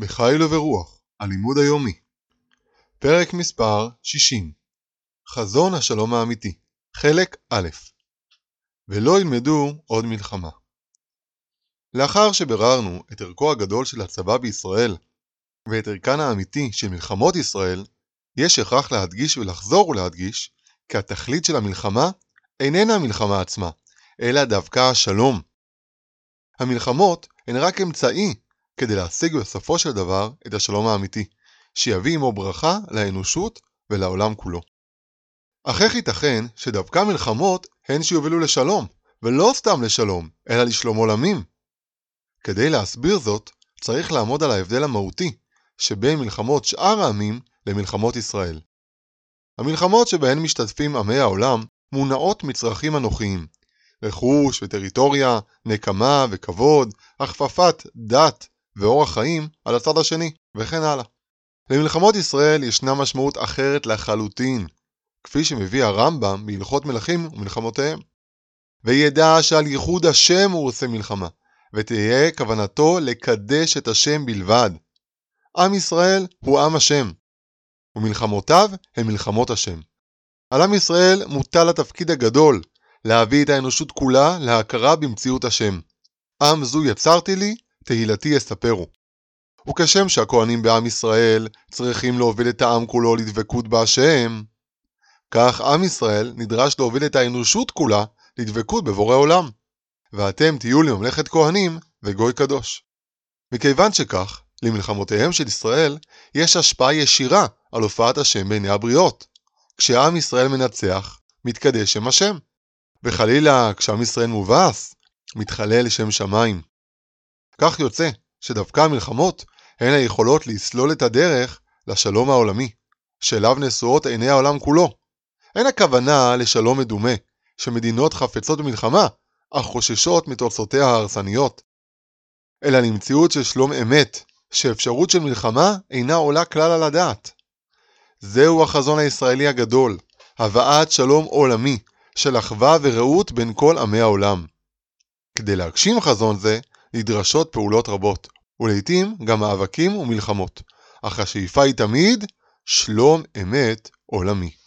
בחיל וברוח, הלימוד היומי. פרק מספר 60 חזון השלום האמיתי, חלק א' ולא ילמדו עוד מלחמה. לאחר שביררנו את ערכו הגדול של הצבא בישראל ואת ערכן האמיתי של מלחמות ישראל, יש הכרח להדגיש ולחזור ולהדגיש כי התכלית של המלחמה איננה המלחמה עצמה, אלא דווקא השלום. המלחמות הן רק אמצעי כדי להשיג בסופו של דבר את השלום האמיתי, שיביא עמו ברכה לאנושות ולעולם כולו. אך איך ייתכן שדווקא מלחמות הן שיובילו לשלום, ולא סתם לשלום, אלא לשלום עולמים? כדי להסביר זאת, צריך לעמוד על ההבדל המהותי שבין מלחמות שאר העמים למלחמות ישראל. המלחמות שבהן משתתפים עמי העולם מונעות מצרכים אנוכיים, רכוש וטריטוריה, נקמה וכבוד, הכפפת דת ואורח חיים על הצד השני, וכן הלאה. למלחמות ישראל ישנה משמעות אחרת לחלוטין, כפי שמביא הרמב"ם בהלכות מלכים ומלחמותיהם. וידע שעל ייחוד השם הוא עושה מלחמה, ותהיה כוונתו לקדש את השם בלבד. עם ישראל הוא עם השם, ומלחמותיו הן מלחמות השם. על עם ישראל מוטל התפקיד הגדול להביא את האנושות כולה להכרה במציאות השם. עם זו יצרתי לי, תהילתי יספרו. וכשם שהכהנים בעם ישראל צריכים להוביל את העם כולו לדבקות בהשם, כך עם ישראל נדרש להוביל את האנושות כולה לדבקות בבורא עולם. ואתם תהיו לממלכת כהנים וגוי קדוש. מכיוון שכך, למלחמותיהם של ישראל יש השפעה ישירה על הופעת השם בעיני הבריות. כשעם ישראל מנצח, מתקדש שם השם. וחלילה, כשעם ישראל מובס, מתחלל שם שמיים. כך יוצא שדווקא המלחמות הן היכולות לסלול את הדרך לשלום העולמי, שאליו נשואות עיני העולם כולו. אין הכוונה לשלום מדומה, שמדינות חפצות במלחמה, אך חוששות מתוצאותיה ההרסניות, אלא למציאות של שלום אמת, שאפשרות של מלחמה אינה עולה כלל על הדעת. זהו החזון הישראלי הגדול, הבאת שלום עולמי, של אחווה ורעות בין כל עמי העולם. כדי להגשים חזון זה, נדרשות פעולות רבות, ולעיתים גם מאבקים ומלחמות, אך השאיפה היא תמיד שלום אמת עולמי.